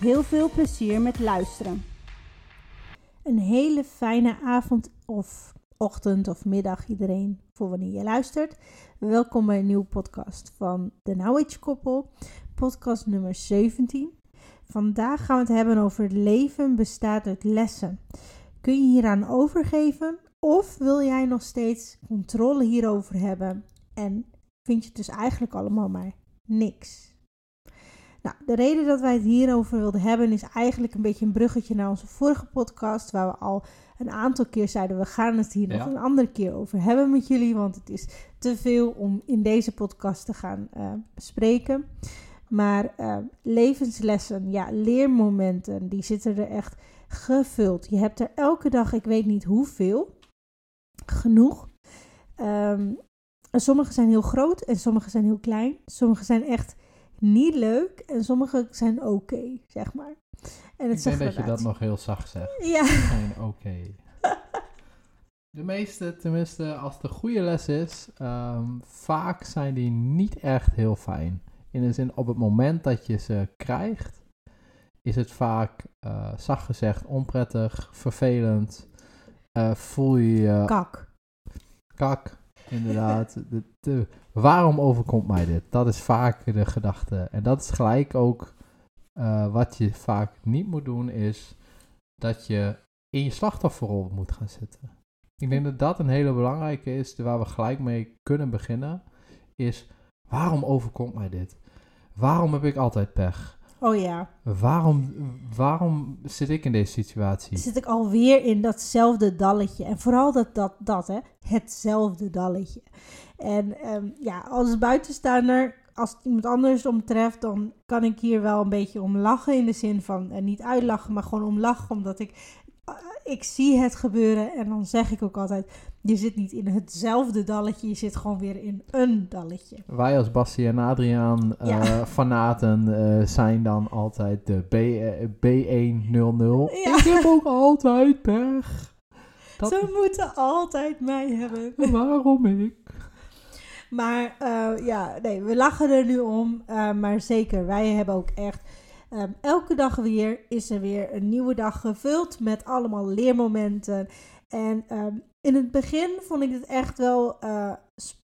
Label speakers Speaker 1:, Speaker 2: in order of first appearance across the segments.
Speaker 1: Heel veel plezier met luisteren. Een hele fijne avond of ochtend of middag iedereen voor wanneer je luistert. Welkom bij een nieuwe podcast van de Now Age Koppel, podcast nummer 17. Vandaag gaan we het hebben over leven bestaat uit lessen. Kun je hieraan overgeven of wil jij nog steeds controle hierover hebben en vind je het dus eigenlijk allemaal maar niks? Nou, de reden dat wij het hierover wilden hebben is eigenlijk een beetje een bruggetje naar onze vorige podcast, waar we al een aantal keer zeiden we gaan het hier nog een andere keer over hebben met jullie, want het is te veel om in deze podcast te gaan uh, bespreken. Maar uh, levenslessen, ja, leermomenten, die zitten er echt gevuld. Je hebt er elke dag, ik weet niet hoeveel, genoeg. Um, sommige zijn heel groot en sommige zijn heel klein. Sommige zijn echt niet leuk en sommige zijn oké, zeg maar.
Speaker 2: En het ik denk dat je dat nog heel zacht zegt.
Speaker 1: Ja.
Speaker 2: Zijn oké. De meeste, tenminste als de goede les is, um, vaak zijn die niet echt heel fijn. In de zin, op het moment dat je ze krijgt, is het vaak, uh, zacht gezegd, onprettig, vervelend. Uh, voel je je...
Speaker 1: Kak.
Speaker 2: Kak, inderdaad. de, de, waarom overkomt mij dit? Dat is vaak de gedachte. En dat is gelijk ook uh, wat je vaak niet moet doen, is dat je in je slachtofferrol moet gaan zitten. Ik denk dat dat een hele belangrijke is, waar we gelijk mee kunnen beginnen, is waarom overkomt mij dit? Waarom heb ik altijd pech?
Speaker 1: Oh ja.
Speaker 2: Waarom, waarom zit ik in deze situatie?
Speaker 1: Zit ik alweer in datzelfde dalletje. En vooral dat, dat, dat hè, hetzelfde dalletje. En um, ja, als buitenstaander, als het iemand anders omtreft, dan kan ik hier wel een beetje om lachen. In de zin van, en niet uitlachen, maar gewoon om lachen. Omdat ik ik zie het gebeuren en dan zeg ik ook altijd: je zit niet in hetzelfde dalletje, je zit gewoon weer in een dalletje.
Speaker 2: Wij als Bassie en Adriaan ja. uh, fanaten uh, zijn dan altijd de B, uh, B100. Ja. Ik heb ook altijd pech.
Speaker 1: Dat... Ze moeten altijd mij hebben.
Speaker 2: Waarom ik?
Speaker 1: Maar ja, nee, we lachen er nu om. maar zeker, wij hebben ook echt Um, elke dag weer is er weer een nieuwe dag gevuld met allemaal leermomenten. En um, in het begin vond ik het echt wel uh,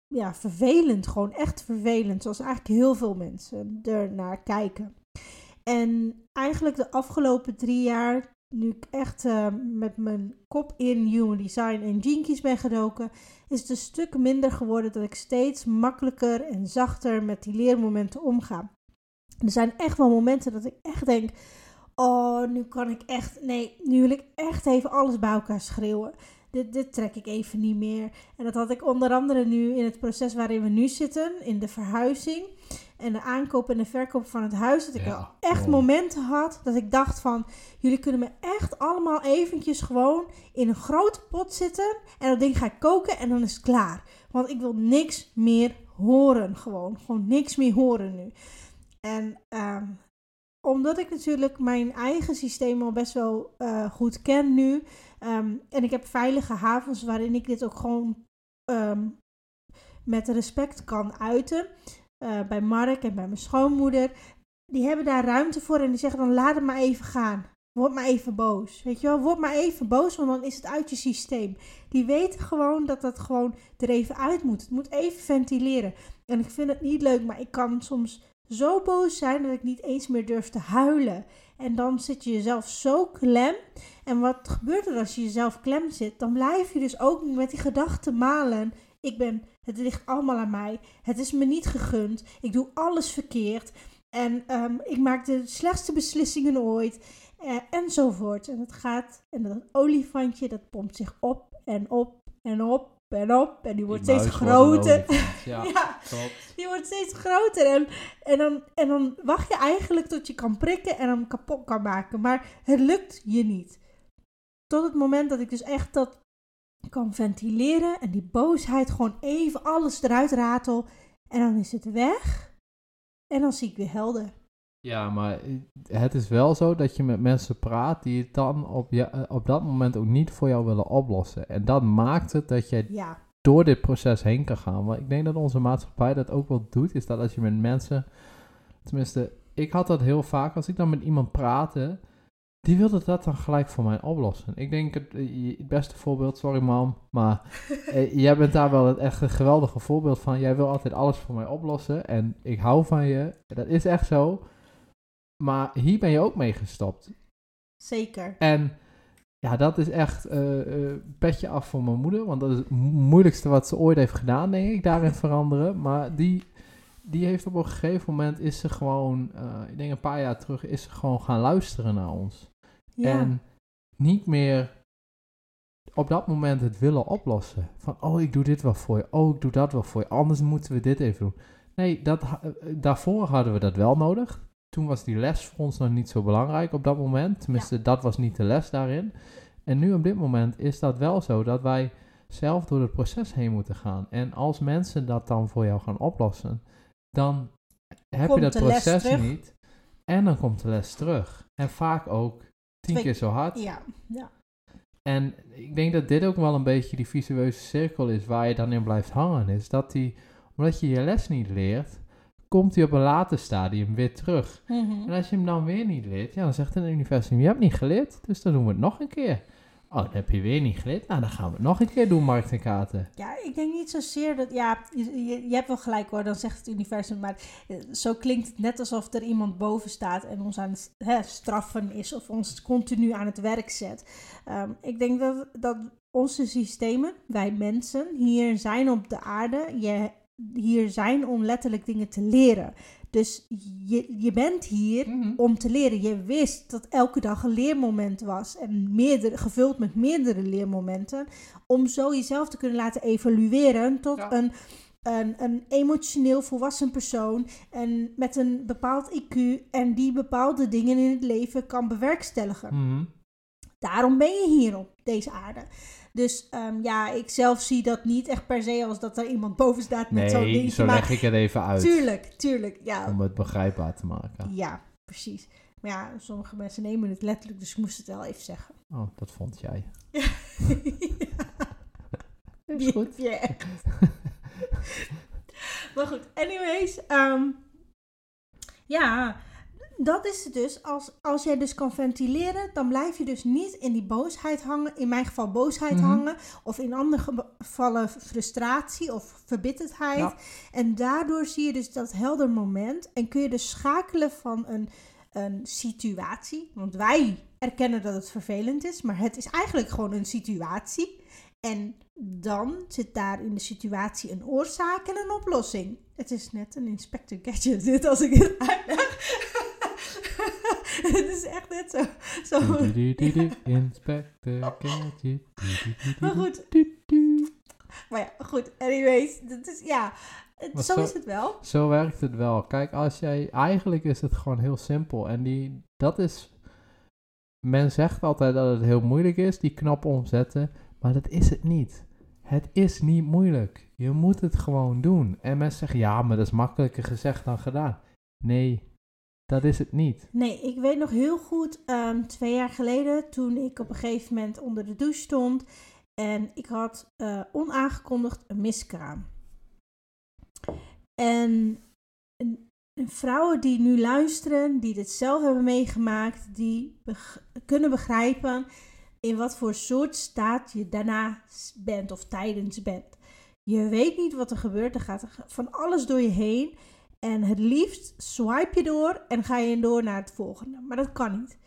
Speaker 1: ja, vervelend, gewoon echt vervelend. Zoals eigenlijk heel veel mensen er naar kijken. En eigenlijk de afgelopen drie jaar, nu ik echt uh, met mijn kop in human design en jinkies ben gedoken, is het een stuk minder geworden dat ik steeds makkelijker en zachter met die leermomenten omga. Er zijn echt wel momenten dat ik echt denk: Oh, nu kan ik echt. Nee, nu wil ik echt even alles bij elkaar schreeuwen. Dit, dit trek ik even niet meer. En dat had ik onder andere nu in het proces waarin we nu zitten, in de verhuizing. En de aankoop en de verkoop van het huis. Dat ik al echt momenten had dat ik dacht van... Jullie kunnen me echt allemaal eventjes gewoon in een grote pot zitten. En dat ding ga ik koken en dan is het klaar. Want ik wil niks meer horen gewoon. Gewoon niks meer horen nu. En uh, omdat ik natuurlijk mijn eigen systeem al best wel uh, goed ken nu. Um, en ik heb veilige havens waarin ik dit ook gewoon um, met respect kan uiten. Uh, bij Mark en bij mijn schoonmoeder. Die hebben daar ruimte voor en die zeggen dan laat het maar even gaan. Word maar even boos. Weet je wel, word maar even boos, want dan is het uit je systeem. Die weten gewoon dat dat gewoon er even uit moet. Het moet even ventileren. En ik vind het niet leuk, maar ik kan soms zo boos zijn dat ik niet eens meer durf te huilen. En dan zit je jezelf zo klem. En wat gebeurt er als je jezelf klem zit? Dan blijf je dus ook met die gedachten malen. Ik ben, het ligt allemaal aan mij. Het is me niet gegund. Ik doe alles verkeerd. En um, ik maak de slechtste beslissingen ooit. Uh, enzovoort. En het gaat, en dat olifantje, dat pompt zich op en op en op en op. En die wordt
Speaker 2: Die
Speaker 1: steeds groter.
Speaker 2: ja, klopt.
Speaker 1: die wordt steeds groter. En, en, dan, en dan wacht je eigenlijk tot je kan prikken en hem kapot kan maken. Maar het lukt je niet. Tot het moment dat ik dus echt dat kan ventileren en die boosheid gewoon even alles eruit ratel. En dan is het weg. En dan zie ik weer helder.
Speaker 2: Ja, maar het is wel zo dat je met mensen praat die het dan op, je, eh, op dat moment ook niet voor jou willen oplossen. En dat maakt het dat je
Speaker 1: Ja,
Speaker 2: door dit proces heen kan gaan. Want ik denk dat onze maatschappij dat ook wel doet, is dat als je met mensen, tenminste, ik had dat heel vaak, als ik dan met iemand praatte, die wilde dat dan gelijk voor mij oplossen. Ik denk het, eh, het beste voorbeeld, sorry mam, maar eh, jij bent daar wel het echt een geweldige voorbeeld van. Jij wil altijd alles voor mij oplossen en ik hou van je. Dat is echt zo. Maar hier ben je ook mee gestopt.
Speaker 1: zeker.
Speaker 2: En ja, dat is echt eh, petje af voor mijn moeder. Want dat is het mo- moeilijkste wat ze ooit heeft gedaan, denk ik, daarin veranderen. Maar die, die heeft op een gegeven moment, is ze gewoon, eh, ik denk een paar jaar terug, is ze gewoon gaan luisteren naar ons.
Speaker 1: Ja,
Speaker 2: En niet meer op dat moment het willen oplossen. Van, oh, ik doe dit wel voor je. Oh, ik doe dat wel voor je. Anders moeten we dit even doen. Nee, dat, daarvoor hadden we dat wel nodig. Toen was die les voor ons nog niet zo belangrijk op dat moment. Tenminste, dat was niet de les daarin. En nu op dit moment is dat wel zo dat wij zelf door het proces heen moeten gaan. En als mensen dat dan voor jou gaan oplossen, dan heb
Speaker 1: Komt
Speaker 2: je dat proces niet. En dan komt de les terug. En vaak ook tien
Speaker 1: Twee-
Speaker 2: keer zo hard.
Speaker 1: ja, ja.
Speaker 2: En ik denk dat dit ook wel een beetje die visueuze cirkel is waar je dan in blijft hangen. Is dat die, omdat je je les niet leert, komt hij op een later stadium weer terug.
Speaker 1: Mhm.
Speaker 2: En als je hem dan weer niet leert, ja, dan zegt het universum, je hebt niet geleerd, dus dan doen we het nog een keer. Oh, dan heb je weer niet geleerd, nou dan gaan we het nog een keer doen, markt en kaarten.
Speaker 1: Ja, ik denk niet zozeer dat. Ja, je, je, hebt wel gelijk hoor, dan zegt het universum. Maar eh, zo klinkt het net alsof er iemand boven staat en ons aan het hè, straffen is of ons continu aan het werk zet. Ehm, ik denk dat, dat onze systemen, wij mensen, hier zijn op de aarde. Je, hier zijn om letterlijk dingen te leren. Dus je, je bent hier om te leren. Je wist dat elke dag een leermoment was en meerdere, gevuld met meerdere leermomenten. Om zo jezelf te kunnen laten evolueren tot
Speaker 2: Ja.
Speaker 1: een, een, een emotioneel volwassen persoon. En met een bepaald IQ en die bepaalde dingen in het leven kan bewerkstelligen.
Speaker 2: Mhm.
Speaker 1: Daarom ben je hier op deze aarde. Dus ehm, ja, ik zelf zie dat niet echt per se als dat er iemand boven staat met zo'n
Speaker 2: Nee,
Speaker 1: dingetje.
Speaker 2: zo
Speaker 1: maar
Speaker 2: leg ik het even uit,
Speaker 1: tuurlijk, tuurlijk. Ja,
Speaker 2: om het begrijpbaar te maken.
Speaker 1: ja, precies. Maar ja, sommige mensen nemen het letterlijk, dus ik moest het wel even zeggen.
Speaker 2: Oh, dat vond jij.
Speaker 1: Ja.
Speaker 2: Is goed.
Speaker 1: heb je echt. maar goed, anyways. ehm, ja, dat is het dus. Als, als jij dus kan ventileren, dan blijf je dus niet in die boosheid hangen. In mijn geval boosheid
Speaker 2: Mhm.
Speaker 1: hangen. Of in andere ge- gevallen frustratie of verbitterdheid.
Speaker 2: Ja.
Speaker 1: En daardoor zie je dus dat helder moment. En kun je dus schakelen van een, een situatie. Want wij erkennen dat het vervelend is. Maar het is eigenlijk gewoon een situatie. En dan zit daar in de situatie een oorzaak en een oplossing. Het is net een Inspector Gadget dit als ik het uitleg. het is echt net zo. zo.
Speaker 2: Inspector Gadget.
Speaker 1: Maar goed, maar ja, goed. Anyways, dat is, ja, het-
Speaker 2: Maar
Speaker 1: zo,
Speaker 2: zo-
Speaker 1: is het wel.
Speaker 2: Zo werkt het wel. Kijk, als jij. Eigenlijk is het gewoon heel simpel. En die, dat is. Men zegt altijd dat het heel moeilijk is, die knop omzetten. Maar dat is het niet. Het is niet moeilijk. Je moet het gewoon doen. En mensen zeggen, ja, maar dat is makkelijker gezegd dan gedaan. Nee, dat is het niet.
Speaker 1: Nee, ik weet nog heel goed, ehm, twee jaar geleden, toen ik op een gegeven moment onder de douche stond en ik had eh, onaangekondigd een miskraam. En, en- en vrouwen die nu luisteren, die dit zelf hebben meegemaakt, die kunnen begrijpen in wat voor soort staat je daarna bent of tijdens bent. Je weet niet wat er gebeurt, er gaat van alles door je heen. En het liefst swipe je door en ga je door naar het volgende. Maar dat kan niet.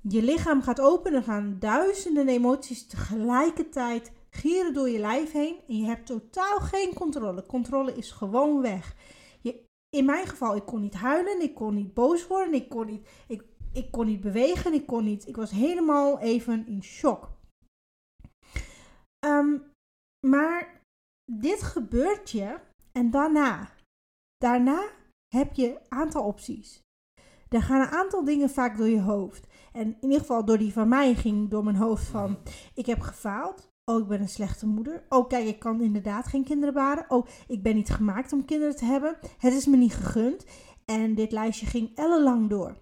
Speaker 1: Je lichaam gaat open en gaan duizenden emoties tegelijkertijd gieren door je lijf heen. En je hebt totaal geen controle. Controle is gewoon weg. Je, in mijn geval, ik kon niet huilen, ik kon niet boos worden, ik kon niet, ik, ik kon niet bewegen, ik kon niet. Ik was helemaal even in shock. Ehm, maar dit gebeurt je en daarna. Daarna heb je een aantal opties. Er gaan een aantal dingen vaak door je hoofd. En in ieder geval door die van mij ging door mijn hoofd van... Ik heb gefaald. Oh, ik ben een slechte moeder. Oh, kijk, ik kan inderdaad geen kinderen baren. Oh, ik ben niet gemaakt om kinderen te hebben. Het is me niet gegund. En dit lijstje ging ellenlang door.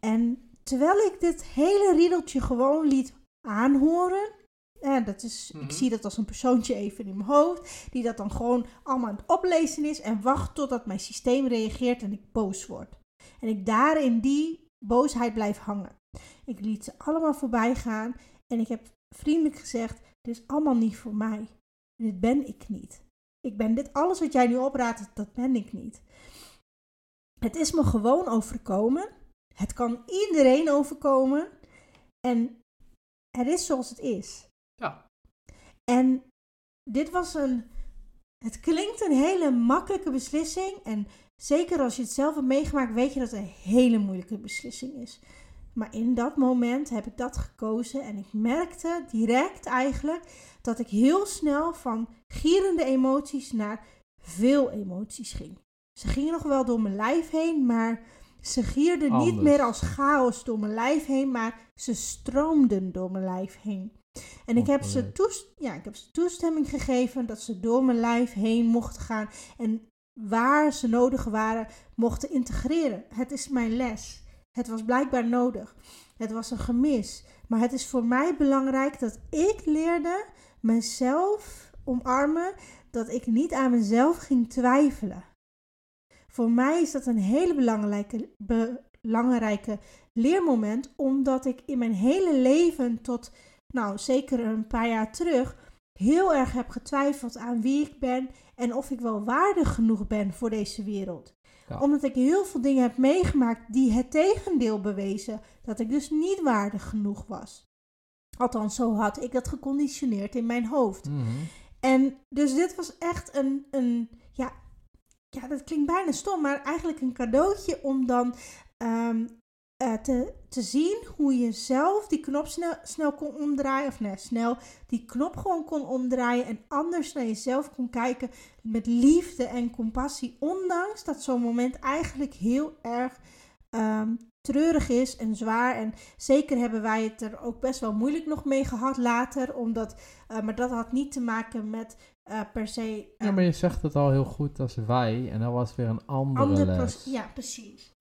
Speaker 1: En terwijl ik dit hele riedeltje gewoon liet aanhoren... Ja, dat is,
Speaker 2: Mhm.
Speaker 1: Ik zie dat als een persoontje even in mijn hoofd. Die dat dan gewoon allemaal aan het oplezen is. En wacht totdat mijn systeem reageert en ik boos word. En ik daar in die boosheid blijf hangen. Ik liet ze allemaal voorbij gaan. En ik heb vriendelijk gezegd: Dit is allemaal niet voor mij. Dit ben ik niet. Ik ben dit, alles wat jij nu opraadt, dat ben ik niet. Het is me gewoon overkomen. Het kan iedereen overkomen. En het is zoals het is.
Speaker 2: Ja.
Speaker 1: En dit was een. Het klinkt een hele makkelijke beslissing. En zeker als je het zelf hebt meegemaakt, weet je dat het een hele moeilijke beslissing is. Maar in dat moment heb ik dat gekozen. En ik merkte direct eigenlijk dat ik heel snel van gierende emoties naar veel emoties ging. Ze gingen nog wel door mijn lijf heen, maar ze gierden niet meer als chaos door mijn lijf heen, maar ze stroomden door mijn lijf heen. En ik heb, ze
Speaker 2: Opgeleid.
Speaker 1: toest- ja, ik heb ze toestemming gegeven dat ze door mijn lijf heen mochten gaan en waar ze nodig waren mochten integreren. Het is mijn les. Het was blijkbaar nodig. Het was een gemis. Maar het is voor mij belangrijk dat ik leerde mezelf omarmen, dat ik niet aan mezelf ging twijfelen. Voor mij is dat een hele belangrijke, belangrijke leermoment, omdat ik in mijn hele leven tot, nou zeker een paar jaar terug, heel erg heb getwijfeld aan wie ik ben en of ik wel waardig genoeg ben voor deze wereld.
Speaker 2: Ja.
Speaker 1: Omdat ik heel veel dingen heb meegemaakt die het tegendeel bewezen, dat ik dus niet waardig genoeg was. Althans, zo had ik dat geconditioneerd in mijn hoofd.
Speaker 2: Mhm.
Speaker 1: En dus dit was echt een, een ja, ja, dat klinkt bijna stom, maar eigenlijk een cadeautje om dan ehm, eh, te, te zien hoe je zelf die knop snel, snel kon omdraaien. Of nee, snel die knop gewoon kon omdraaien en anders naar jezelf kon kijken met liefde en compassie. Ondanks dat zo'n moment eigenlijk heel erg ehm, treurig is en zwaar. En zeker hebben wij het er ook best wel moeilijk nog mee gehad later. Omdat, eh, maar dat had niet te maken met eh, per se...
Speaker 2: Ja, maar je zegt het al heel goed als wij. En dat was weer een andere
Speaker 1: ander
Speaker 2: les.
Speaker 1: Ja, precies.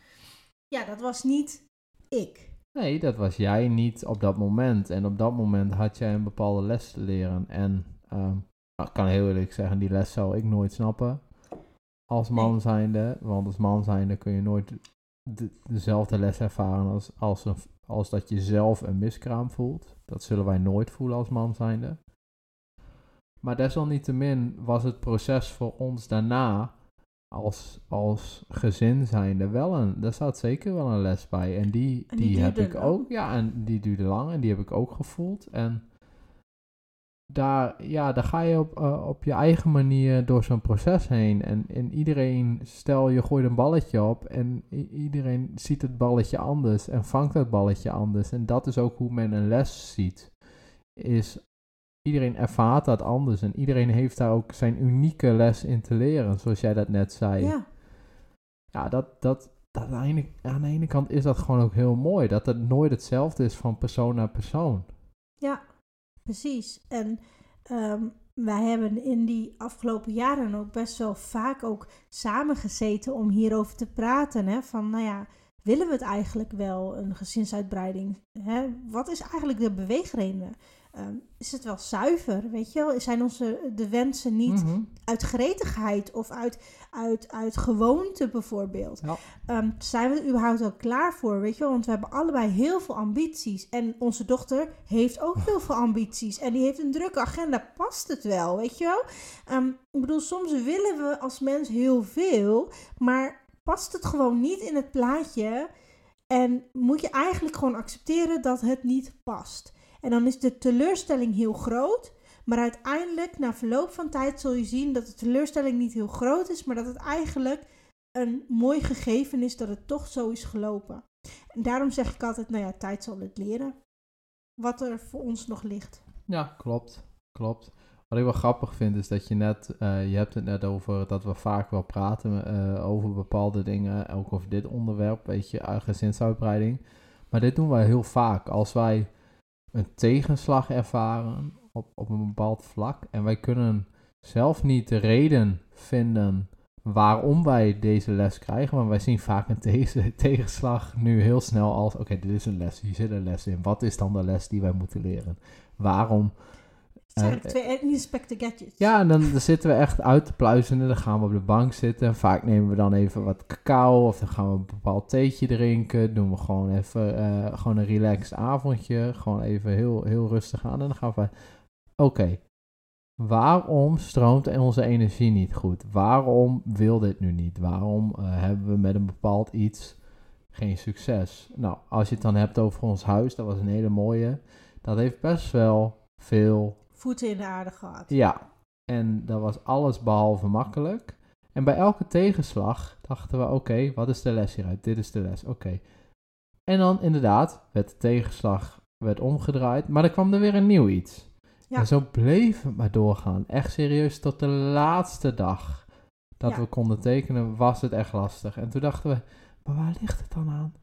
Speaker 1: Ja, dat was niet ik.
Speaker 2: Nee, dat was jij niet op dat moment. En op dat moment had jij een bepaalde les te leren. En ehm, ik kan heel eerlijk zeggen, die les zou ik nooit snappen. Als man
Speaker 1: Nee.
Speaker 2: zijnde. Want als man zijnde kun je nooit de- dezelfde les ervaren als, als, een, als dat je zelf een miskraam voelt. Dat zullen wij nooit voelen als man zijnde. Maar desalniettemin was het proces voor ons daarna als, als gezin zijnde wel een, daar staat zeker wel een les bij. En die,
Speaker 1: En
Speaker 2: die,
Speaker 1: die
Speaker 2: heb ik
Speaker 1: lang.
Speaker 2: ook, ja, en die duurde lang en die heb ik ook gevoeld. En daar, ja, daar ga je op, eh, op je eigen manier door zo'n proces heen. En, en iedereen, stel je gooit een balletje op en iedereen ziet het balletje anders en vangt het balletje anders. En dat is ook hoe men een les ziet. Is iedereen ervaart dat anders en iedereen heeft daar ook zijn unieke les in te leren, zoals jij dat net zei.
Speaker 1: Ja,
Speaker 2: Ja, dat, dat, dat aan, de ene, aan de ene kant is dat gewoon ook heel mooi, dat het nooit hetzelfde is van persoon naar persoon.
Speaker 1: ja, precies. En ehm, wij hebben in die afgelopen jaren ook best wel vaak ook samengezeten om hierover te praten. Hè? Van, nou ja, willen we het eigenlijk wel, een gezinsuitbreiding? Hè? Wat is eigenlijk de beweegreden? Ehm, is het wel zuiver, weet je wel? Zijn onze de wensen niet
Speaker 2: Mhm.
Speaker 1: uit gretigheid of uit, uit, uit gewoonte bijvoorbeeld.
Speaker 2: Ja.
Speaker 1: Ehm, zijn we er überhaupt wel klaar voor, weet je wel? Want we hebben allebei heel veel ambities. En onze dochter heeft ook heel veel ambities. En die heeft een drukke agenda. Past het wel, weet je wel? Ehm, ik bedoel, soms willen we als mens heel veel, maar past het gewoon niet in het plaatje. En moet je eigenlijk gewoon accepteren dat het niet past. En dan is de teleurstelling heel groot. Maar uiteindelijk, na verloop van tijd, zul je zien dat de teleurstelling niet heel groot is, maar dat het eigenlijk een mooi gegeven is dat het toch zo is gelopen. En daarom zeg ik altijd, nou ja, tijd zal het leren. Wat er voor ons nog ligt.
Speaker 2: Ja, klopt. Klopt. wat ik wel grappig vind is dat je net, eh, je hebt het net over dat we vaak wel praten eh, over bepaalde dingen, ook over dit onderwerp, weet je, gezinsuitbreiding. Maar dit doen wij heel vaak. Als wij een tegenslag ervaren op, op een bepaald vlak en wij kunnen zelf niet de reden vinden waarom wij deze les krijgen. Maar wij zien vaak een deze tegenslag nu heel snel als: oké, dit is een les, hier zit een les in. Wat is dan de les die wij moeten leren? Waarom?
Speaker 1: Zijn twee inspector gadgets.
Speaker 2: Ja, en dan, dan zitten we echt uit te pluizen. Dan gaan we op de bank zitten. Vaak nemen we dan even wat cacao. Of dan gaan we een bepaald theetje drinken. Doen we gewoon even uh, gewoon een relaxed avondje. Gewoon even heel, heel rustig aan. En dan gaan we. Oké, Waarom stroomt onze energie niet goed? Waarom wil dit nu niet? Waarom uh, hebben we met een bepaald iets geen succes? Nou, als je het dan hebt over ons huis, dat was een hele mooie. Dat heeft best wel veel.
Speaker 1: Voeten in de aarde gehad.
Speaker 2: Ja, en dat was alles behalve makkelijk. En bij elke tegenslag dachten we: oké, wat is de les hieruit? Dit is de les, oké. En dan inderdaad werd de tegenslag werd omgedraaid, maar er kwam er weer een nieuw iets. Ja. En zo bleef het maar doorgaan. Echt serieus, tot de laatste dag dat we konden tekenen, was het echt lastig. En toen dachten we, maar waar ligt het dan aan?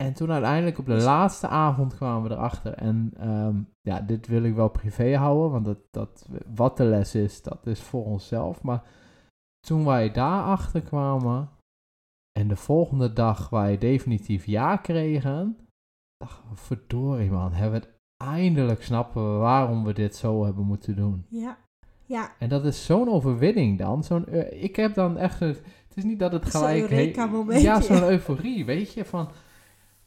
Speaker 2: En toen uiteindelijk op de dus- laatste avond kwamen we erachter. En um, ja, dit wil ik wel privé houden, want dat, dat, wat de les is, dat is voor onszelf. Maar toen wij daarachter kwamen en de volgende dag wij definitief ja kregen, dachten we, verdorie man, hebben we het eindelijk snappen we waarom we dit zo hebben moeten doen.
Speaker 1: Ja. Ja.
Speaker 2: En dat is zo'n overwinning dan. Zo'n, uh, ik heb dan echt. Het, het is niet dat het gelijk.
Speaker 1: Zo'n
Speaker 2: ja, zo'n euforie, weet je. Van.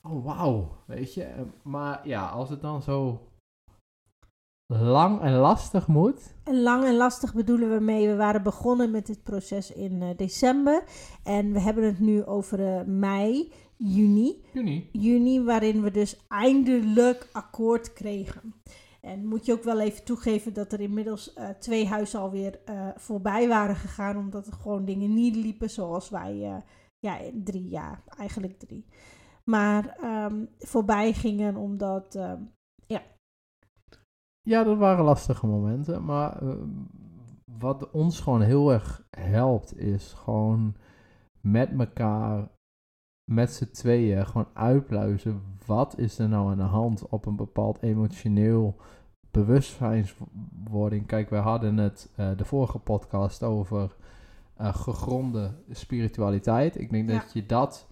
Speaker 2: Oh, wauw. Weet je. Maar ja, als het dan zo lang en lastig moet.
Speaker 1: En lang en lastig bedoelen we mee. We waren begonnen met dit proces in uh, december. En we hebben het nu over uh, mei juni.
Speaker 2: Juni.
Speaker 1: Juni, waarin we dus eindelijk akkoord kregen. En moet je ook wel even toegeven dat er inmiddels uh, twee huizen alweer voorbij waren gegaan. Omdat er gewoon dingen niet liepen zoals wij, ja, drie jaar, eigenlijk drie. Maar um, voorbij gingen omdat, ja.
Speaker 2: Ja, dat waren lastige momenten. Maar wat ons gewoon heel erg helpt is gewoon met elkaar met z'n tweeën gewoon uitpluizen. Wat is er nou aan de hand op een bepaald emotioneel bewustzijnswording? Kijk, wij hadden het uh, de vorige podcast over uh, gegronde spiritualiteit. Ik denk ja. dat je dat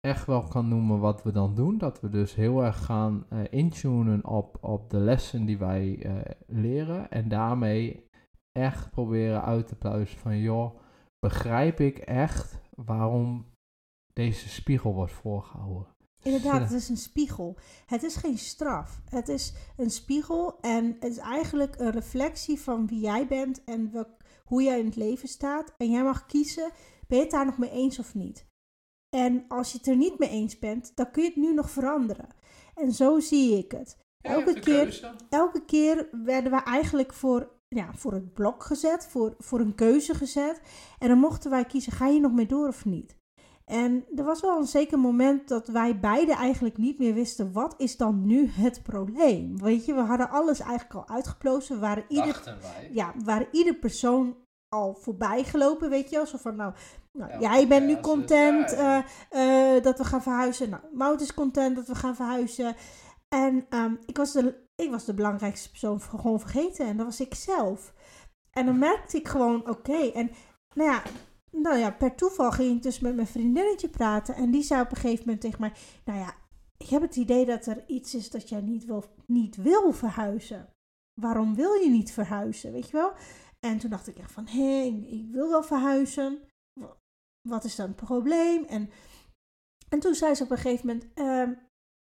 Speaker 2: echt wel kan noemen wat we dan doen. Dat we dus heel erg gaan uh, intunen op, op de lessen die wij leren. En daarmee echt proberen uit te pluizen van joh, begrijp ik echt waarom deze spiegel wordt voorgehouden.
Speaker 1: Inderdaad, het is een spiegel. Het is geen straf. Het is een spiegel en het is eigenlijk een reflectie van wie jij bent en welk, hoe jij in het leven staat. En jij mag kiezen, ben je het daar nog mee eens of niet? En als je het er niet mee eens bent, dan kun je het nu nog veranderen. En zo zie ik het. elke, keer, elke keer werden we eigenlijk voor, ja, voor het blok gezet, voor, voor een keuze gezet. En dan mochten wij kiezen, ga je nog mee door of niet? En er was wel een zeker moment dat wij beide eigenlijk niet meer wisten, wat is dan nu het probleem? Weet je, we hadden alles eigenlijk al uitgeplozen. Waren ieder,
Speaker 2: wij.
Speaker 1: Ja, waren ieder persoon al voorbij gelopen, weet je wel. Zo van, nou, nou ja, jij bent nu content uh, uh, dat we gaan verhuizen. Nou, Mout is content dat we gaan verhuizen. En um, ik, was de, ik was de belangrijkste persoon gewoon vergeten. En dat was ik zelf. En dan merkte ik gewoon, oké. Okay, en nou ja, nou ja, per toeval ging ik dus met mijn vriendinnetje praten. En die zei op een gegeven moment tegen mij: Nou ja, ik heb het idee dat er iets is dat jij niet wil, niet wil verhuizen. Waarom wil je niet verhuizen? Weet je wel? En toen dacht ik echt van: Hé, ik wil wel verhuizen. Wat is dan het probleem? En, en toen zei ze op een gegeven moment: uh,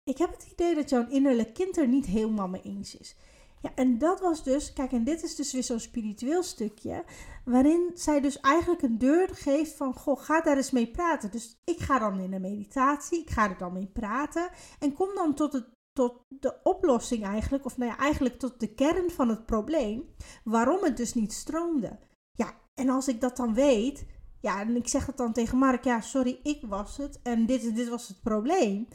Speaker 1: Ik heb het idee dat jouw innerlijk kind er niet helemaal mee eens is. Ja, en dat was dus, kijk, en dit is dus weer zo'n spiritueel stukje, waarin zij dus eigenlijk een deur geeft van, goh, ga daar eens mee praten. Dus ik ga dan in de meditatie, ik ga er dan mee praten en kom dan tot, het, tot de oplossing eigenlijk, of nou ja, eigenlijk tot de kern van het probleem, waarom het dus niet stroomde. Ja, en als ik dat dan weet, ja, en ik zeg het dan tegen Mark, ja, sorry, ik was het en dit, dit was het probleem.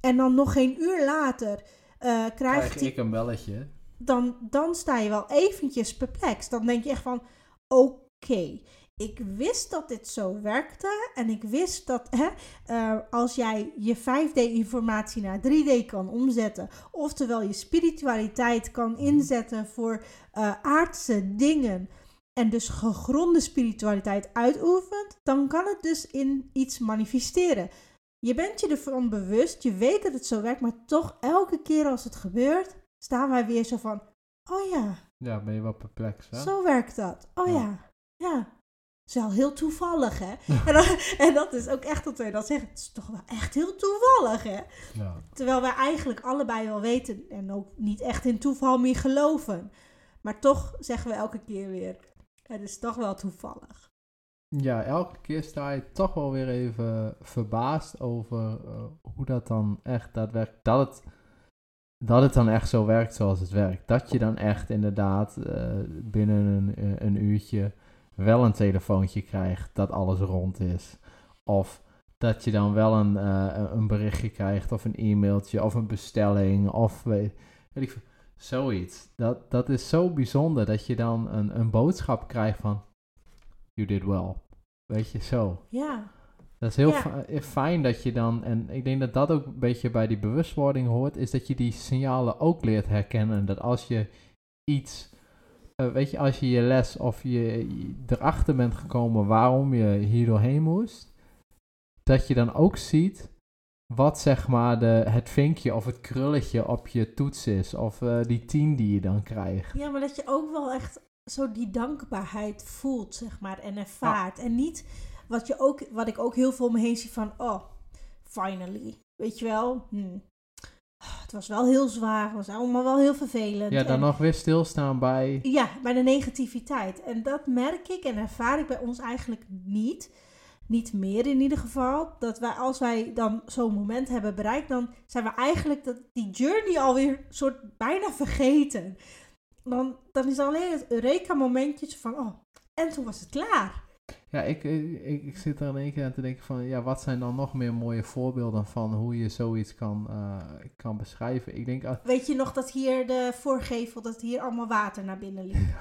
Speaker 1: En dan nog geen uur later uh, krijgt
Speaker 2: Krijg ik een belletje
Speaker 1: dan, dan sta je wel eventjes perplex. Dan denk je echt van, oké, ik wist dat dit zo werkte. En ik wist dat hè, eh, als jij je 5D-informatie naar 3D kan omzetten, oftewel je spiritualiteit kan inzetten voor eh, aardse dingen. En dus gegronde spiritualiteit uitoefent, dan kan het dus in iets manifesteren. Je bent je ervan bewust, je weet dat het zo werkt, maar toch elke keer als het gebeurt, staan wij weer zo van: oh ja,
Speaker 2: Ja, ben je wel perplex, hè?
Speaker 1: zo werkt dat. Oh
Speaker 2: Ja.
Speaker 1: ja, ja. Het is wel heel toevallig, hè? en, dat, en dat is ook echt dat wij dan zeggen: het is toch wel echt heel toevallig, hè?
Speaker 2: Ja.
Speaker 1: Terwijl wij eigenlijk allebei wel weten en ook niet echt in toeval meer geloven. Maar toch zeggen we elke keer weer: het is toch wel toevallig.
Speaker 2: Ja, elke keer sta je toch wel weer even verbaasd over eh, hoe dat dan echt daadwerkelijk, dat het, dat het dan echt zo werkt zoals het werkt. Dat je dan echt inderdaad eh, binnen een, eh, een uurtje wel een telefoontje krijgt dat alles rond is. Of dat je dan wel een, eh, een berichtje krijgt of een e-mailtje of een bestelling of weet, weet ik veel. Zoiets. Dat, dat is zo bijzonder dat je dan een, een boodschap krijgt van you did well. Weet je, zo.
Speaker 1: Ja,
Speaker 2: Dat is heel
Speaker 1: Ja.
Speaker 2: eh, fijn dat je dan, en ik denk dat dat ook een beetje bij die bewustwording hoort, is dat je die signalen ook leert herkennen. Dat als je iets, eh, weet je, als je je les of je, erachter bent gekomen waarom je hier doorheen moest, dat je dan ook ziet wat zeg maar de, het vinkje of het krulletje op je toets is, of eh, die tien die je dan krijgt.
Speaker 1: Ja, maar dat je ook wel echt zo die dankbaarheid voelt, zeg maar, en ervaart. En niet wat, je ook, wat ik ook heel veel om me heen zie van, oh, finally. Weet je wel? Hm. Het was wel heel zwaar, het was allemaal wel heel vervelend.
Speaker 2: Ja, dan
Speaker 1: En-
Speaker 2: nog weer stilstaan bij,
Speaker 1: Ja, bij de negativiteit. En dat merk ik en ervaar ik bij ons eigenlijk niet. Niet meer in ieder geval. Dat wij, als wij dan zo'n moment hebben bereikt, dan zijn we eigenlijk dat, die journey alweer soort bijna vergeten. Dan, dan is alleen het Eureka-momentje van, oh, en toen was het klaar.
Speaker 2: Ja, ik, ik, zit er in één keer aan te denken van, ja, wat zijn dan nog meer mooie voorbeelden van hoe je zoiets kan, eh, kan beschrijven? Ik denk,
Speaker 1: Weet je nog dat hier de voorgevel, dat hier allemaal water naar binnen liep?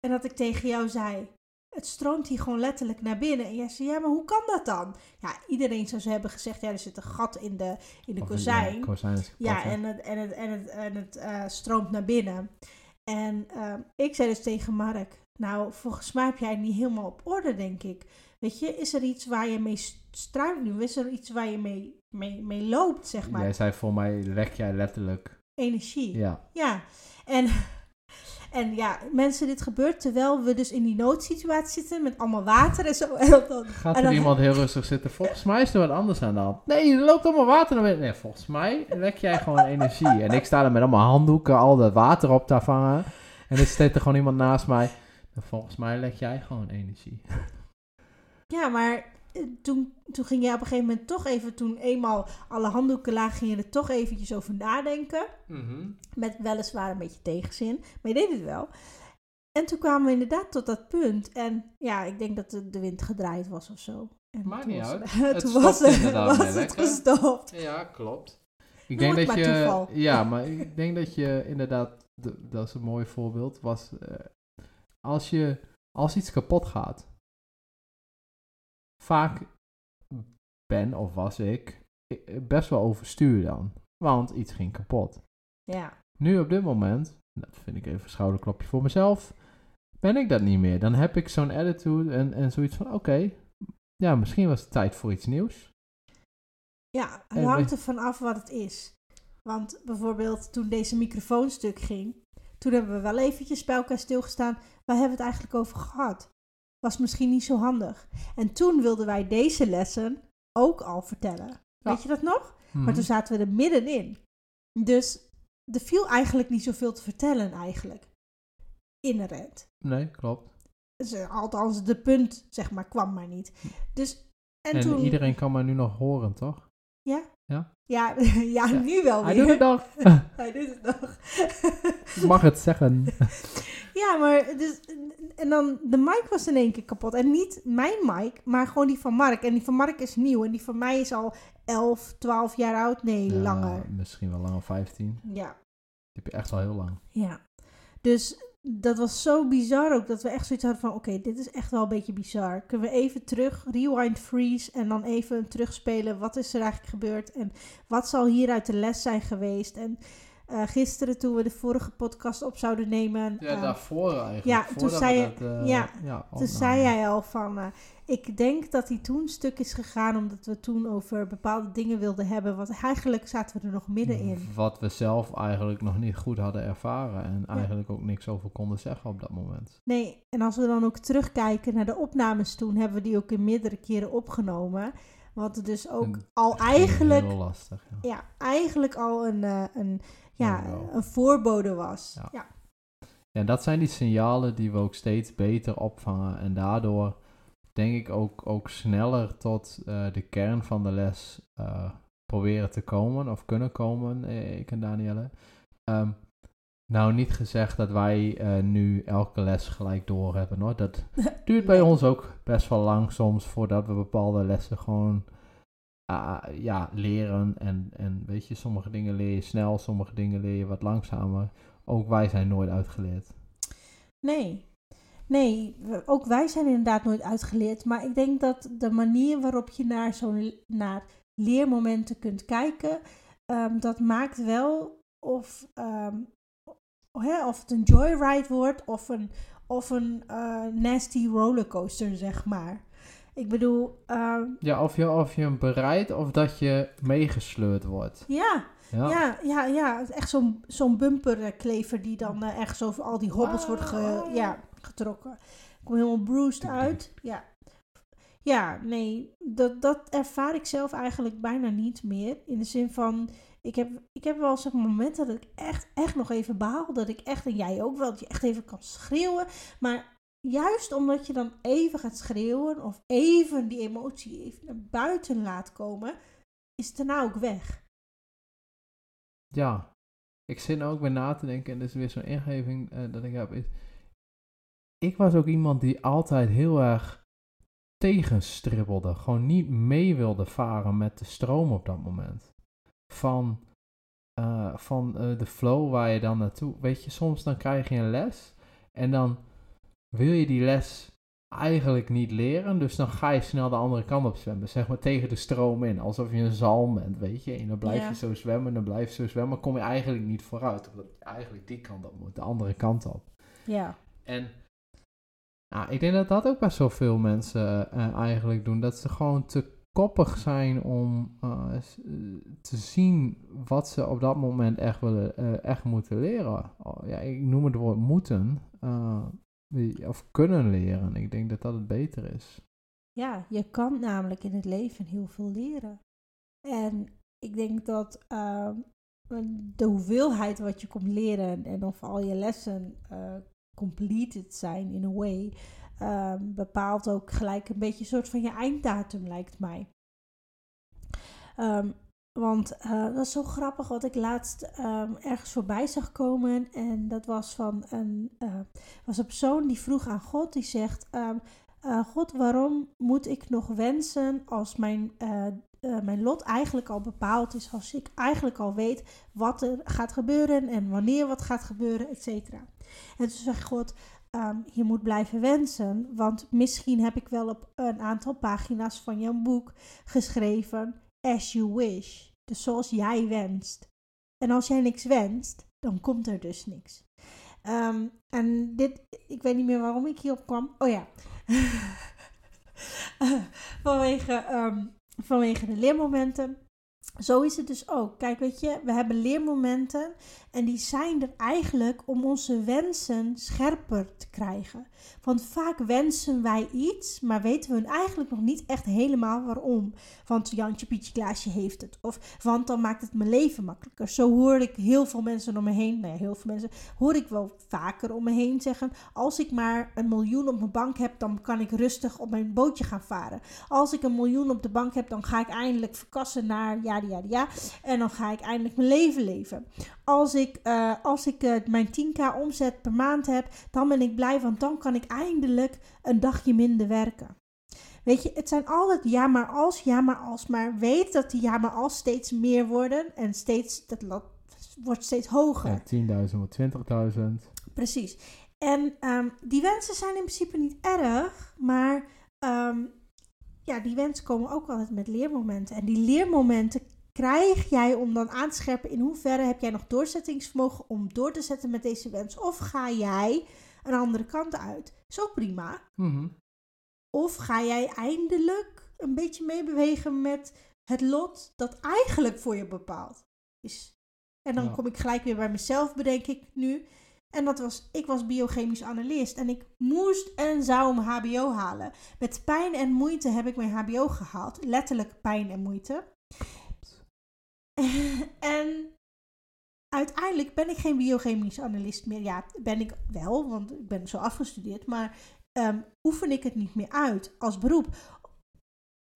Speaker 1: En dat ik tegen jou zei, het stroomt hier gewoon letterlijk naar binnen. En jij zei, ja, maar hoe kan dat dan? Ja, iedereen zou ze hebben gezegd, ja, er zit een gat in de, in de
Speaker 2: of-
Speaker 1: kozijn.
Speaker 2: Ja, kozijn is kapot,
Speaker 1: Ja, en het, en het, en het, en het eh, stroomt naar binnen. En ehm, ik zei dus tegen Mark, nou, volgens mij heb jij het niet helemaal op orde, denk ik. Weet je, is er iets waar je mee struikelt nu? Is er iets waar je mee, mee, mee loopt, zeg maar?
Speaker 2: Jij zei voor mij, lek jij letterlijk.
Speaker 1: Energie.
Speaker 2: Ja,
Speaker 1: Ja, en, en ja, mensen, dit gebeurt terwijl we dus in die noodsituatie zitten met allemaal water en zo. En dan,
Speaker 2: gaat er
Speaker 1: dan-
Speaker 2: iemand heel rustig zitten? Volgens mij is er wat anders aan de hand. Nee, er loopt allemaal water naar binnen. Nee, volgens mij lek jij gewoon energie. En ik sta er met allemaal handdoeken, al dat water op te vangen. En er staat er gewoon iemand naast mij. En volgens mij lek jij gewoon energie.
Speaker 1: Ja, maar eh, toen, toen ging je op een gegeven moment toch even, toen eenmaal alle handdoeken lagen, ging je er toch eventjes over nadenken. Met weliswaar een beetje tegenzin, maar je deed het wel. En toen kwamen we inderdaad tot dat punt. En ja, ik denk dat de, de wind gedraaid was of zo. En
Speaker 2: Maakt niet
Speaker 1: was
Speaker 2: uit.
Speaker 1: het- toen was,
Speaker 2: stopte
Speaker 1: het-
Speaker 2: inderdaad
Speaker 1: was het
Speaker 2: lekker.
Speaker 1: gestopt.
Speaker 2: Ja, klopt. Ik
Speaker 1: Noem
Speaker 2: denk dat
Speaker 1: maar
Speaker 2: je.
Speaker 1: toeval.
Speaker 2: Ja, maar ik denk dat je inderdaad. de- dat is een mooi voorbeeld. Was. eh, als je. Als iets kapot gaat. Vaak ben of was ik. eh, best wel overstuur dan. Want iets ging kapot.
Speaker 1: Ja,
Speaker 2: Nu op dit moment. Dat vind ik even een schouderklopje voor mezelf. Ben ik dat niet meer. Dan heb ik zo'n attitude en, en zoiets van: oké. ja, misschien was het tijd voor iets nieuws.
Speaker 1: ja het hangt er van af wat het is. Want bijvoorbeeld toen deze microfoon stuk ging, toen hebben we wel eventjes bij elkaar stilgestaan. Waar hebben we het eigenlijk over gehad? Was misschien niet zo handig. En toen wilden wij deze lessen ook al vertellen.
Speaker 2: Ja.
Speaker 1: Weet je dat nog? Maar
Speaker 2: Mhm.
Speaker 1: toen zaten we er middenin. Dus er viel eigenlijk niet zoveel te vertellen eigenlijk. Inherent.
Speaker 2: Nee, klopt.
Speaker 1: Dus, eh, althans, de punt, zeg maar, kwam maar niet. Dus, en,
Speaker 2: En,
Speaker 1: toen...
Speaker 2: iedereen kan me nu nog horen, toch?
Speaker 1: Ja?
Speaker 2: Ja?
Speaker 1: Ja, ja,
Speaker 2: Ja.
Speaker 1: nu wel
Speaker 2: Hij
Speaker 1: weer.
Speaker 2: doet het nog.
Speaker 1: Hij doet het nog.
Speaker 2: Ik mag het zeggen.
Speaker 1: ja, maar dus, en dan de mic was in één keer kapot. En niet mijn mic, maar gewoon die van Mark. En die van Mark is nieuw. En die van mij is al 11, 12 jaar oud. Nee,
Speaker 2: Ja,
Speaker 1: langer.
Speaker 2: Misschien wel langer, 15.
Speaker 1: Ja.
Speaker 2: Die heb je echt al heel lang.
Speaker 1: Ja. Dus dat was zo bizar ook, dat we echt zoiets hadden van, oké, dit is echt wel een beetje bizar. Kunnen we even terug, rewind, freeze en dan even terugspelen. Wat is er eigenlijk gebeurd en wat zal hieruit de les zijn geweest? En eh, gisteren toen we de vorige podcast op zouden nemen...
Speaker 2: Ja,
Speaker 1: eh,
Speaker 2: daarvoor eigenlijk.
Speaker 1: ja, toen zei
Speaker 2: dat, eh,
Speaker 1: ja,
Speaker 2: ja,
Speaker 1: Toen zei jij al van, ik denk dat hij toen stuk is gegaan omdat we toen over bepaalde dingen wilden hebben. Want eigenlijk zaten we er nog middenin.
Speaker 2: Wat we zelf eigenlijk nog niet goed hadden ervaren. En eigenlijk ook niks over konden zeggen op dat moment.
Speaker 1: Nee, en als we dan ook terugkijken naar de opnames toen, hebben we die ook in meerdere keren opgenomen. Wat dus ook
Speaker 2: En
Speaker 1: al eigenlijk,
Speaker 2: Heel lastig, ja.
Speaker 1: ja, eigenlijk al een, een, ja, een voorbode was.
Speaker 2: Ja.
Speaker 1: Ja.
Speaker 2: En dat zijn die signalen die we ook steeds beter opvangen. En daardoor denk ik ook, ook sneller tot eh, de kern van de les eh, proberen te komen of kunnen komen, eh, ik en Danielle. Ehm, nou, niet gezegd dat wij nu elke les gelijk door hebben hoor. Dat duurt bij
Speaker 1: Nee.
Speaker 2: ons ook best wel lang soms voordat we bepaalde lessen gewoon ah, ja, leren. En, en weet je, sommige dingen leer je snel, sommige dingen leer je wat langzamer. Ook wij zijn nooit uitgeleerd.
Speaker 1: Nee. Nee, ook wij zijn inderdaad nooit uitgeleerd. Maar ik denk dat de manier waarop je naar zo'n naar leermomenten kunt kijken, ehm, dat maakt wel of, ehm, hè, of het een joyride wordt of een, of een eh, nasty rollercoaster, zeg maar. Ik bedoel, ehm,
Speaker 2: Ja, of je, of je hem bereidt of dat je meegesleurd wordt.
Speaker 1: ja,
Speaker 2: Ja.
Speaker 1: ja, ja, Echt zo'n zo'n bumperklever die dan eh, echt over al die hobbels wordt ge- ja, getrokken. Ik kom helemaal bruised uit. Ja, ja nee, dat, dat ervaar ik zelf eigenlijk bijna niet meer. In de zin van, ik heb, ik heb wel maar momenten dat ik echt, echt nog even baal. Dat ik echt, en jij ook wel, dat je echt even kan schreeuwen. Maar juist omdat je dan even gaat schreeuwen of even die emotie even naar buiten laat komen, is het daarna ook weg.
Speaker 2: Ja. Ik zit nou ook weer na te denken en dit is weer zo'n ingeving eh, dat ik heb. Ik was ook iemand die altijd heel erg tegenstribbelde. Gewoon niet mee wilde varen met de stroom op dat moment. Van, eh, van eh, de flow waar je dan naartoe... Weet je, soms dan krijg je een les en dan wil je die les eigenlijk niet leren. Dus dan ga je snel de andere kant op zwemmen. Zeg maar tegen de stroom in. Alsof je een zalm bent, weet je. En dan blijf
Speaker 1: Ja.
Speaker 2: je zo zwemmen, dan blijf je zo zwemmen. kom je eigenlijk niet vooruit. Omdat je eigenlijk die kant op moet, de andere kant op.
Speaker 1: Ja.
Speaker 2: En nou, ik denk dat dat ook best wel veel mensen eh, eigenlijk doen. Dat ze gewoon te koppig zijn om eh, eh, te zien wat ze op dat moment echt, willen, echt moeten leren. Oh, ja, ik noem het woord moeten. Of kunnen leren. Ik denk dat dat het beter is.
Speaker 1: Ja, je kan namelijk in het leven heel veel leren. En ik denk dat ehm, de hoeveelheid wat je komt leren en of al je lessen eh, completed zijn in a way, ehm, bepaalt ook gelijk een beetje een soort van je einddatum, lijkt mij. Ehm, want eh, dat is zo grappig wat ik laatst ehm, ergens voorbij zag komen. En dat was van een, eh, was een persoon die vroeg aan God, die zegt... ehm, eh, God, waarom moet ik nog wensen als mijn, mijn lot eigenlijk al bepaald is? Als ik eigenlijk al weet wat er gaat gebeuren en wanneer wat gaat gebeuren, et cetera. En toen zegt God, ehm, je moet blijven wensen, want misschien heb ik wel op een aantal pagina's van jouw boek geschreven as you wish. Dus zoals jij wenst. En als jij niks wenst, dan komt er dus niks. Ehm, en dit, ik weet niet meer waarom ik hierop kwam. Oh ja. vanwege, ehm, vanwege de leermomenten. Zo is het dus ook. Kijk, weet je, we hebben leermomenten en die zijn er eigenlijk om onze wensen scherper te krijgen. Want vaak wensen wij iets, maar weten we eigenlijk nog niet echt helemaal waarom. Want Jantje, Pietje, Klaasje heeft het. Of want dan maakt het mijn leven makkelijker. Zo hoor ik heel veel mensen om me heen, nou ja, heel veel mensen, hoor ik wel vaker om me heen zeggen. Als ik maar een miljoen op mijn bank heb, dan kan ik rustig op mijn bootje gaan varen. Als ik een miljoen op de bank heb, dan ga ik eindelijk verkassen naar ja, ja, ja. En dan ga ik eindelijk mijn leven leven. Als ik, eh, als ik eh, mijn 10k omzet per maand heb, dan ben ik blij, want dan kan ik eindelijk een dagje minder werken. Weet je, het zijn altijd ja maar als, ja maar als, maar weet dat die ja maar als steeds meer worden en steeds, dat, wordt steeds hoger.
Speaker 2: Ja, 10.000 wordt 20.000.
Speaker 1: Precies. En ehm, die wensen zijn in principe niet erg, maar ehm, ja, die wensen komen ook altijd met leermomenten. En die leermomenten krijg jij om dan aan te scherpen in hoeverre heb jij nog doorzettingsvermogen om door te zetten met deze wens. Of ga jij een andere kant uit. Is ook prima.
Speaker 2: Mhm.
Speaker 1: Of ga jij eindelijk een beetje meebewegen met het lot dat eigenlijk voor je bepaald is. En dan
Speaker 2: Ja.
Speaker 1: kom ik gelijk weer bij mezelf, bedenk ik nu. En dat was, ik was biochemisch analist en ik moest en zou mijn HBO halen. Met pijn en moeite heb ik mijn HBO gehaald. Letterlijk pijn en moeite. en uiteindelijk ben ik geen biochemisch analist meer. Ja, ben ik wel, want ik ben zo afgestudeerd. Maar ehm, oefen ik het niet meer uit als beroep.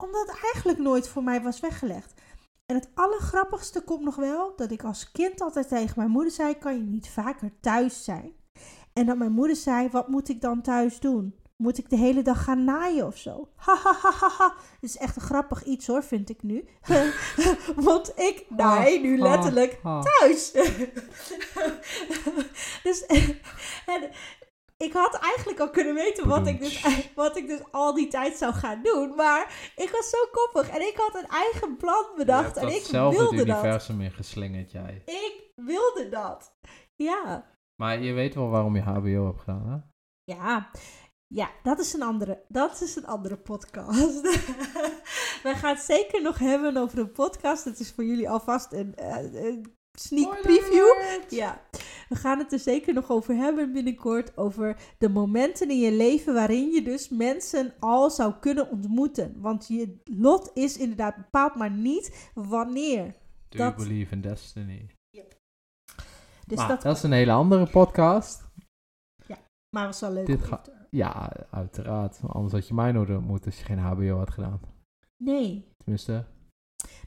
Speaker 1: Omdat het eigenlijk nooit voor mij was weggelegd. En het allergrappigste komt nog wel dat ik als kind altijd tegen mijn moeder zei: kan je niet vaker thuis zijn? En dat mijn moeder zei: wat moet ik dan thuis doen? Moet ik de hele dag gaan naaien of zo? Ha ha ha ha ha. Het is echt een grappig iets hoor, vind ik nu. Want ik naai nu letterlijk
Speaker 2: Ah,
Speaker 1: thuis. dus en, ik had eigenlijk al kunnen weten wat ik, dus, wat ik dus al die tijd zou gaan doen. Maar ik was zo koppig en ik had een eigen plan bedacht. En
Speaker 2: dat
Speaker 1: ik
Speaker 2: zelf het
Speaker 1: wilde dat.
Speaker 2: universum in geslingerd, jij.
Speaker 1: Ik wilde dat. Ja.
Speaker 2: Maar je weet wel waarom je HBO hebt gedaan, hè?
Speaker 1: Ja. Ja, dat is een andere, dat is een andere podcast. We gaan het zeker nog hebben over een podcast. Het is voor jullie alvast een, eh, een sneak preview. Ja, we gaan het er zeker nog over hebben binnenkort. Over de momenten in je leven waarin je dus mensen al zou kunnen ontmoeten. Want je lot is inderdaad bepaald, maar niet wanneer.
Speaker 2: Do
Speaker 1: Dat-
Speaker 2: you believe in destiny?
Speaker 1: Dus
Speaker 2: maar
Speaker 1: dat,
Speaker 2: dat is een hele andere podcast.
Speaker 1: maar was wel leuk.
Speaker 2: dit
Speaker 1: om
Speaker 2: ga-
Speaker 1: even te-
Speaker 2: Ja, uiteraard. Anders had je mij nooit ontmoet als je geen HBO had gedaan.
Speaker 1: Nee.
Speaker 2: Tenminste,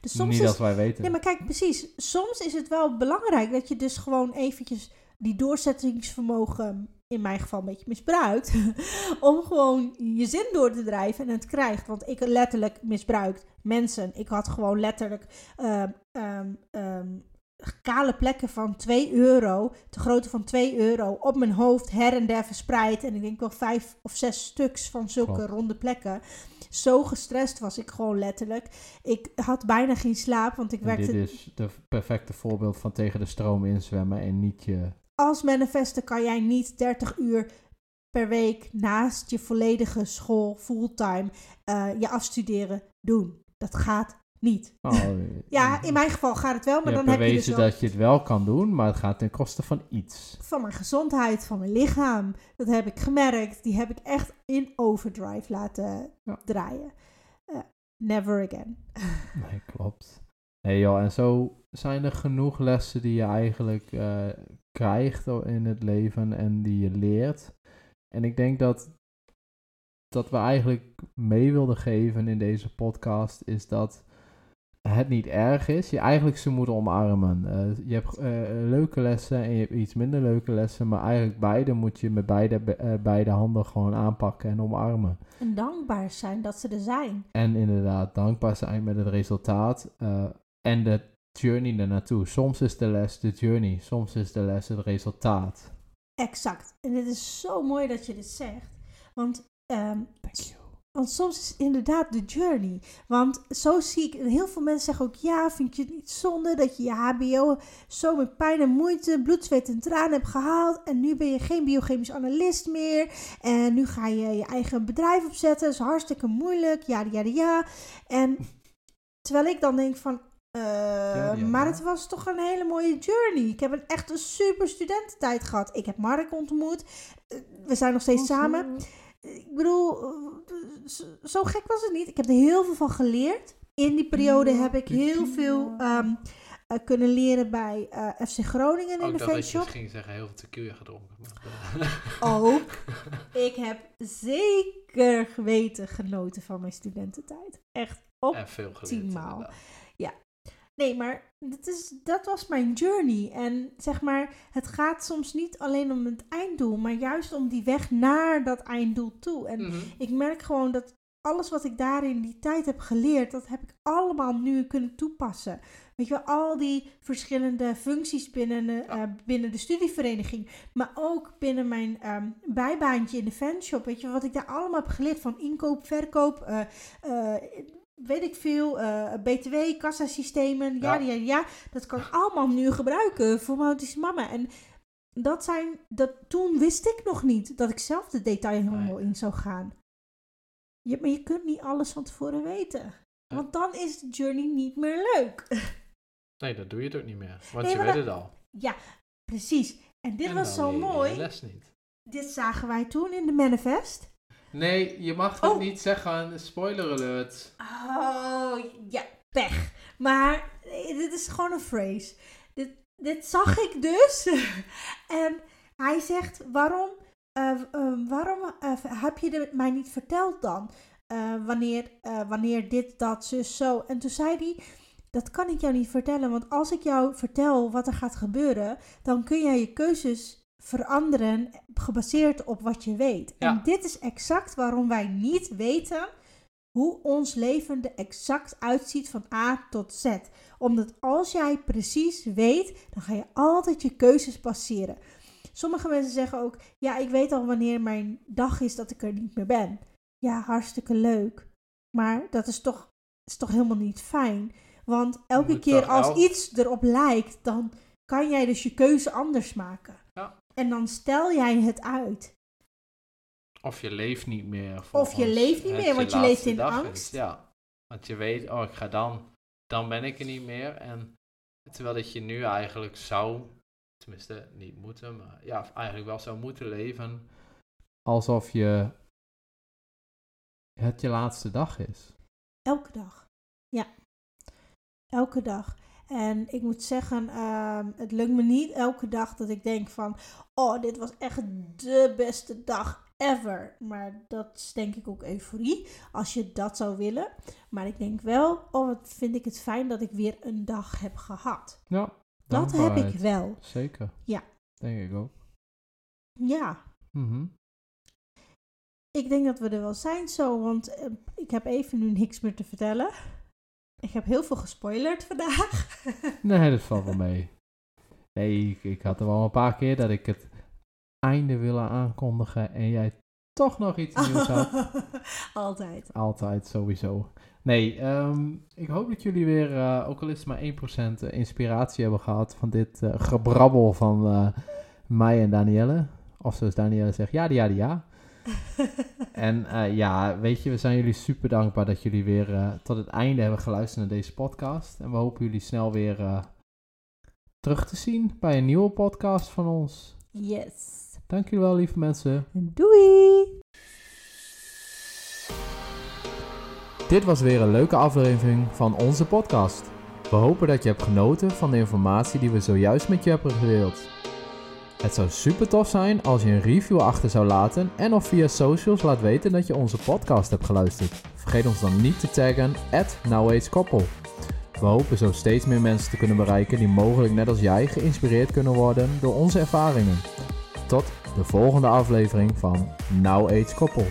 Speaker 1: Dus soms
Speaker 2: niet
Speaker 1: is
Speaker 2: als wij weten.
Speaker 1: Nee, maar kijk, precies. Soms is het wel belangrijk dat je dus gewoon eventjes die doorzettingsvermogen, in mijn geval een beetje misbruikt, om gewoon je zin door te drijven en het krijgt. Want ik letterlijk misbruikt mensen. Ik had gewoon letterlijk ehm, ehm, ehm, kale plekken van 2 euro, de grootte van 2 euro, op mijn hoofd her en der verspreid. En ik denk wel vijf of zes stuks van zulke
Speaker 2: Klopt.
Speaker 1: ronde plekken. Zo gestrest was ik gewoon letterlijk. Ik had bijna geen slaap, want ik
Speaker 2: En
Speaker 1: werkte...
Speaker 2: dit is de perfecte voorbeeld van tegen de stroom inzwemmen en niet je...
Speaker 1: Als manifester kan jij niet 30 uur per week naast je volledige school, fulltime, eh, je afstuderen doen. Dat gaat niet.
Speaker 2: Oh,
Speaker 1: Ja, in mijn geval gaat het wel, maar dan heb je dus wel
Speaker 2: dat je het wel kan doen, maar het gaat ten koste van iets.
Speaker 1: van mijn gezondheid, van mijn lichaam. Dat heb ik gemerkt. Die heb ik echt in overdrive laten
Speaker 2: Ja.
Speaker 1: draaien. Eh, never again.
Speaker 2: Nee, klopt. Nee joh, en zo zijn er genoeg lessen die je eigenlijk eh, krijgt in het leven en die je leert. En ik denk dat, dat we eigenlijk mee wilden geven in deze podcast, is dat het niet erg is. Je eigenlijk ze moeten omarmen. Eh, je hebt eh, leuke lessen en je hebt iets minder leuke lessen, maar eigenlijk beide moet je met beide, eh, beide handen gewoon aanpakken en omarmen.
Speaker 1: En dankbaar zijn dat ze er zijn.
Speaker 2: En inderdaad, dankbaar zijn met het resultaat eh, en de journey ernaartoe. Soms is de les de journey, soms is de les het resultaat.
Speaker 1: Exact. En het is zo mooi dat je dit zegt. Want ehm,
Speaker 2: Thank you.
Speaker 1: Want soms is het inderdaad de journey. Want zo zie ik, en heel veel mensen zeggen ook, ja, vind je het niet zonde dat je je HBO zo met pijn en moeite, bloed, zweet en tranen hebt gehaald. En nu ben je geen biochemisch analist meer. En nu ga je je eigen bedrijf opzetten. Dat is hartstikke moeilijk, ja, ja, ja. En terwijl ik dan denk van, eh,
Speaker 2: ja,
Speaker 1: maar
Speaker 2: ja.
Speaker 1: het was toch een hele mooie journey. Ik heb een echt een super studententijd gehad. Ik heb Mark ontmoet. Eh, We zijn nog steeds samen. Ik bedoel, zo- gek was het niet. Ik heb er heel veel van geleerd. In die periode heb ik heel veel ehm, eh, kunnen leren bij eh, FC Groningen in de fanshop.
Speaker 2: ging zeggen, heel veel tequila gedronken.
Speaker 1: Ook. Ik heb zeker geweten genoten van mijn studententijd. Echt op.
Speaker 2: en veel.
Speaker 1: Nee, maar dat, is, dat was mijn journey. En zeg maar, het gaat soms niet alleen om het einddoel, maar juist om die weg naar dat einddoel toe. En
Speaker 2: Mhm.
Speaker 1: ik merk gewoon dat alles wat ik daar in die tijd heb geleerd, dat heb ik allemaal nu kunnen toepassen. Weet je wel, al die verschillende functies binnen, de, eh, binnen de studievereniging, maar ook binnen mijn ehm, bijbaantje in de fanshop. Weet je wat ik daar allemaal heb geleerd van inkoop, verkoop, eh, eh, weet ik veel, eh, BTW, kassasystemen, ja.
Speaker 2: Ja.
Speaker 1: ja, ja, Dat kan ik allemaal nu gebruiken voor mijn autische mama. En dat zijn, dat, toen wist ik nog niet dat ik zelf de detailhandel in zou gaan. Je, maar je kunt niet alles van tevoren weten. Want dan is de journey niet meer leuk.
Speaker 2: Nee, dat doe je het ook niet meer. Want
Speaker 1: Nee,
Speaker 2: je weet
Speaker 1: dat-
Speaker 2: het al.
Speaker 1: ja, precies. En dit
Speaker 2: En
Speaker 1: was zo mooi.
Speaker 2: les niet.
Speaker 1: Dit zagen wij toen in de manifest.
Speaker 2: Nee, je mag het
Speaker 1: Oh.
Speaker 2: niet zeggen. Spoiler alert.
Speaker 1: Oh, ja, pech. Maar eh, dit is gewoon een phrase. Dit, dit zag ik dus. en hij zegt, waarom, eh, eh, waarom eh, heb je dit mij niet verteld dan? Wanneer, wanneer dit, dat, zus, zo. En toen zei hij, dat kan ik jou niet vertellen. Want als ik jou vertel wat er gaat gebeuren, dan kun jij je keuzes veranderen gebaseerd op wat je weet.
Speaker 2: Ja.
Speaker 1: En dit is exact waarom wij niet weten hoe ons leven er exact uitziet van A tot Z. Omdat als jij precies weet, dan ga je altijd je keuzes passeren. Sommige mensen zeggen ook, ja, ik weet al wanneer mijn dag is dat ik er niet meer ben. Ja, hartstikke leuk. Maar dat is toch, is toch helemaal niet fijn. Want elke keer als iets erop lijkt, dan kan jij dus je keuze anders maken. En dan stel jij het uit.
Speaker 2: Of je leeft niet meer.
Speaker 1: Of je leeft niet meer, want je leeft in
Speaker 2: is.
Speaker 1: angst.
Speaker 2: Ja, want je weet, oh, ik ga dan. Dan ben ik er niet meer. En terwijl dat je nu eigenlijk zou, tenminste niet moeten, maar ja, eigenlijk wel zou moeten leven. Alsof je het je laatste dag is.
Speaker 1: Elke dag. Ja. Elke dag. En ik moet zeggen, ehm, het lukt me niet elke dag dat ik denk van, oh, dit was echt de beste dag ever. Maar dat is denk ik ook euforie, als je dat zou willen. Maar ik denk wel, oh, wat vind ik het fijn dat ik weer een dag heb gehad.
Speaker 2: Ja,
Speaker 1: Dat heb ik wel.
Speaker 2: Zeker.
Speaker 1: Ja.
Speaker 2: Denk ik ook.
Speaker 1: Ja.
Speaker 2: Mhm.
Speaker 1: Ik denk dat we er wel zijn zo, want eh, ik heb even nu niks meer te vertellen. Ik heb heel veel gespoilerd vandaag.
Speaker 2: Nee, dat valt wel mee. Nee, ik, ik had er wel een paar keer dat ik het einde willen aankondigen en jij toch nog iets nieuws had.
Speaker 1: Altijd.
Speaker 2: Altijd, sowieso. Nee, ehm, ik hoop dat jullie weer, eh, ook al is het maar 1% inspiratie hebben gehad van dit eh, gebrabbel van eh, mij en Danielle. Of zoals Danielle zegt, ja, ja, ja. En eh, ja, weet je, we zijn jullie super dankbaar dat jullie weer eh, tot het einde hebben geluisterd naar deze podcast. En we hopen jullie snel weer eh, terug te zien bij een nieuwe podcast van ons.
Speaker 1: Yes.
Speaker 2: Dank jullie wel, lieve mensen.
Speaker 1: Doei!
Speaker 2: Dit was weer een leuke aflevering van onze podcast. We hopen dat je hebt genoten van de informatie die we zojuist met je hebben gedeeld. Het zou super tof zijn als je een review achter zou laten en of via socials laat weten dat je onze podcast hebt geluisterd. Vergeet ons dan niet te taggen at NowAgeKoppel. We hopen zo steeds meer mensen te kunnen bereiken die mogelijk net als jij geïnspireerd kunnen worden door onze ervaringen. Tot de volgende aflevering van Now Age Koppel.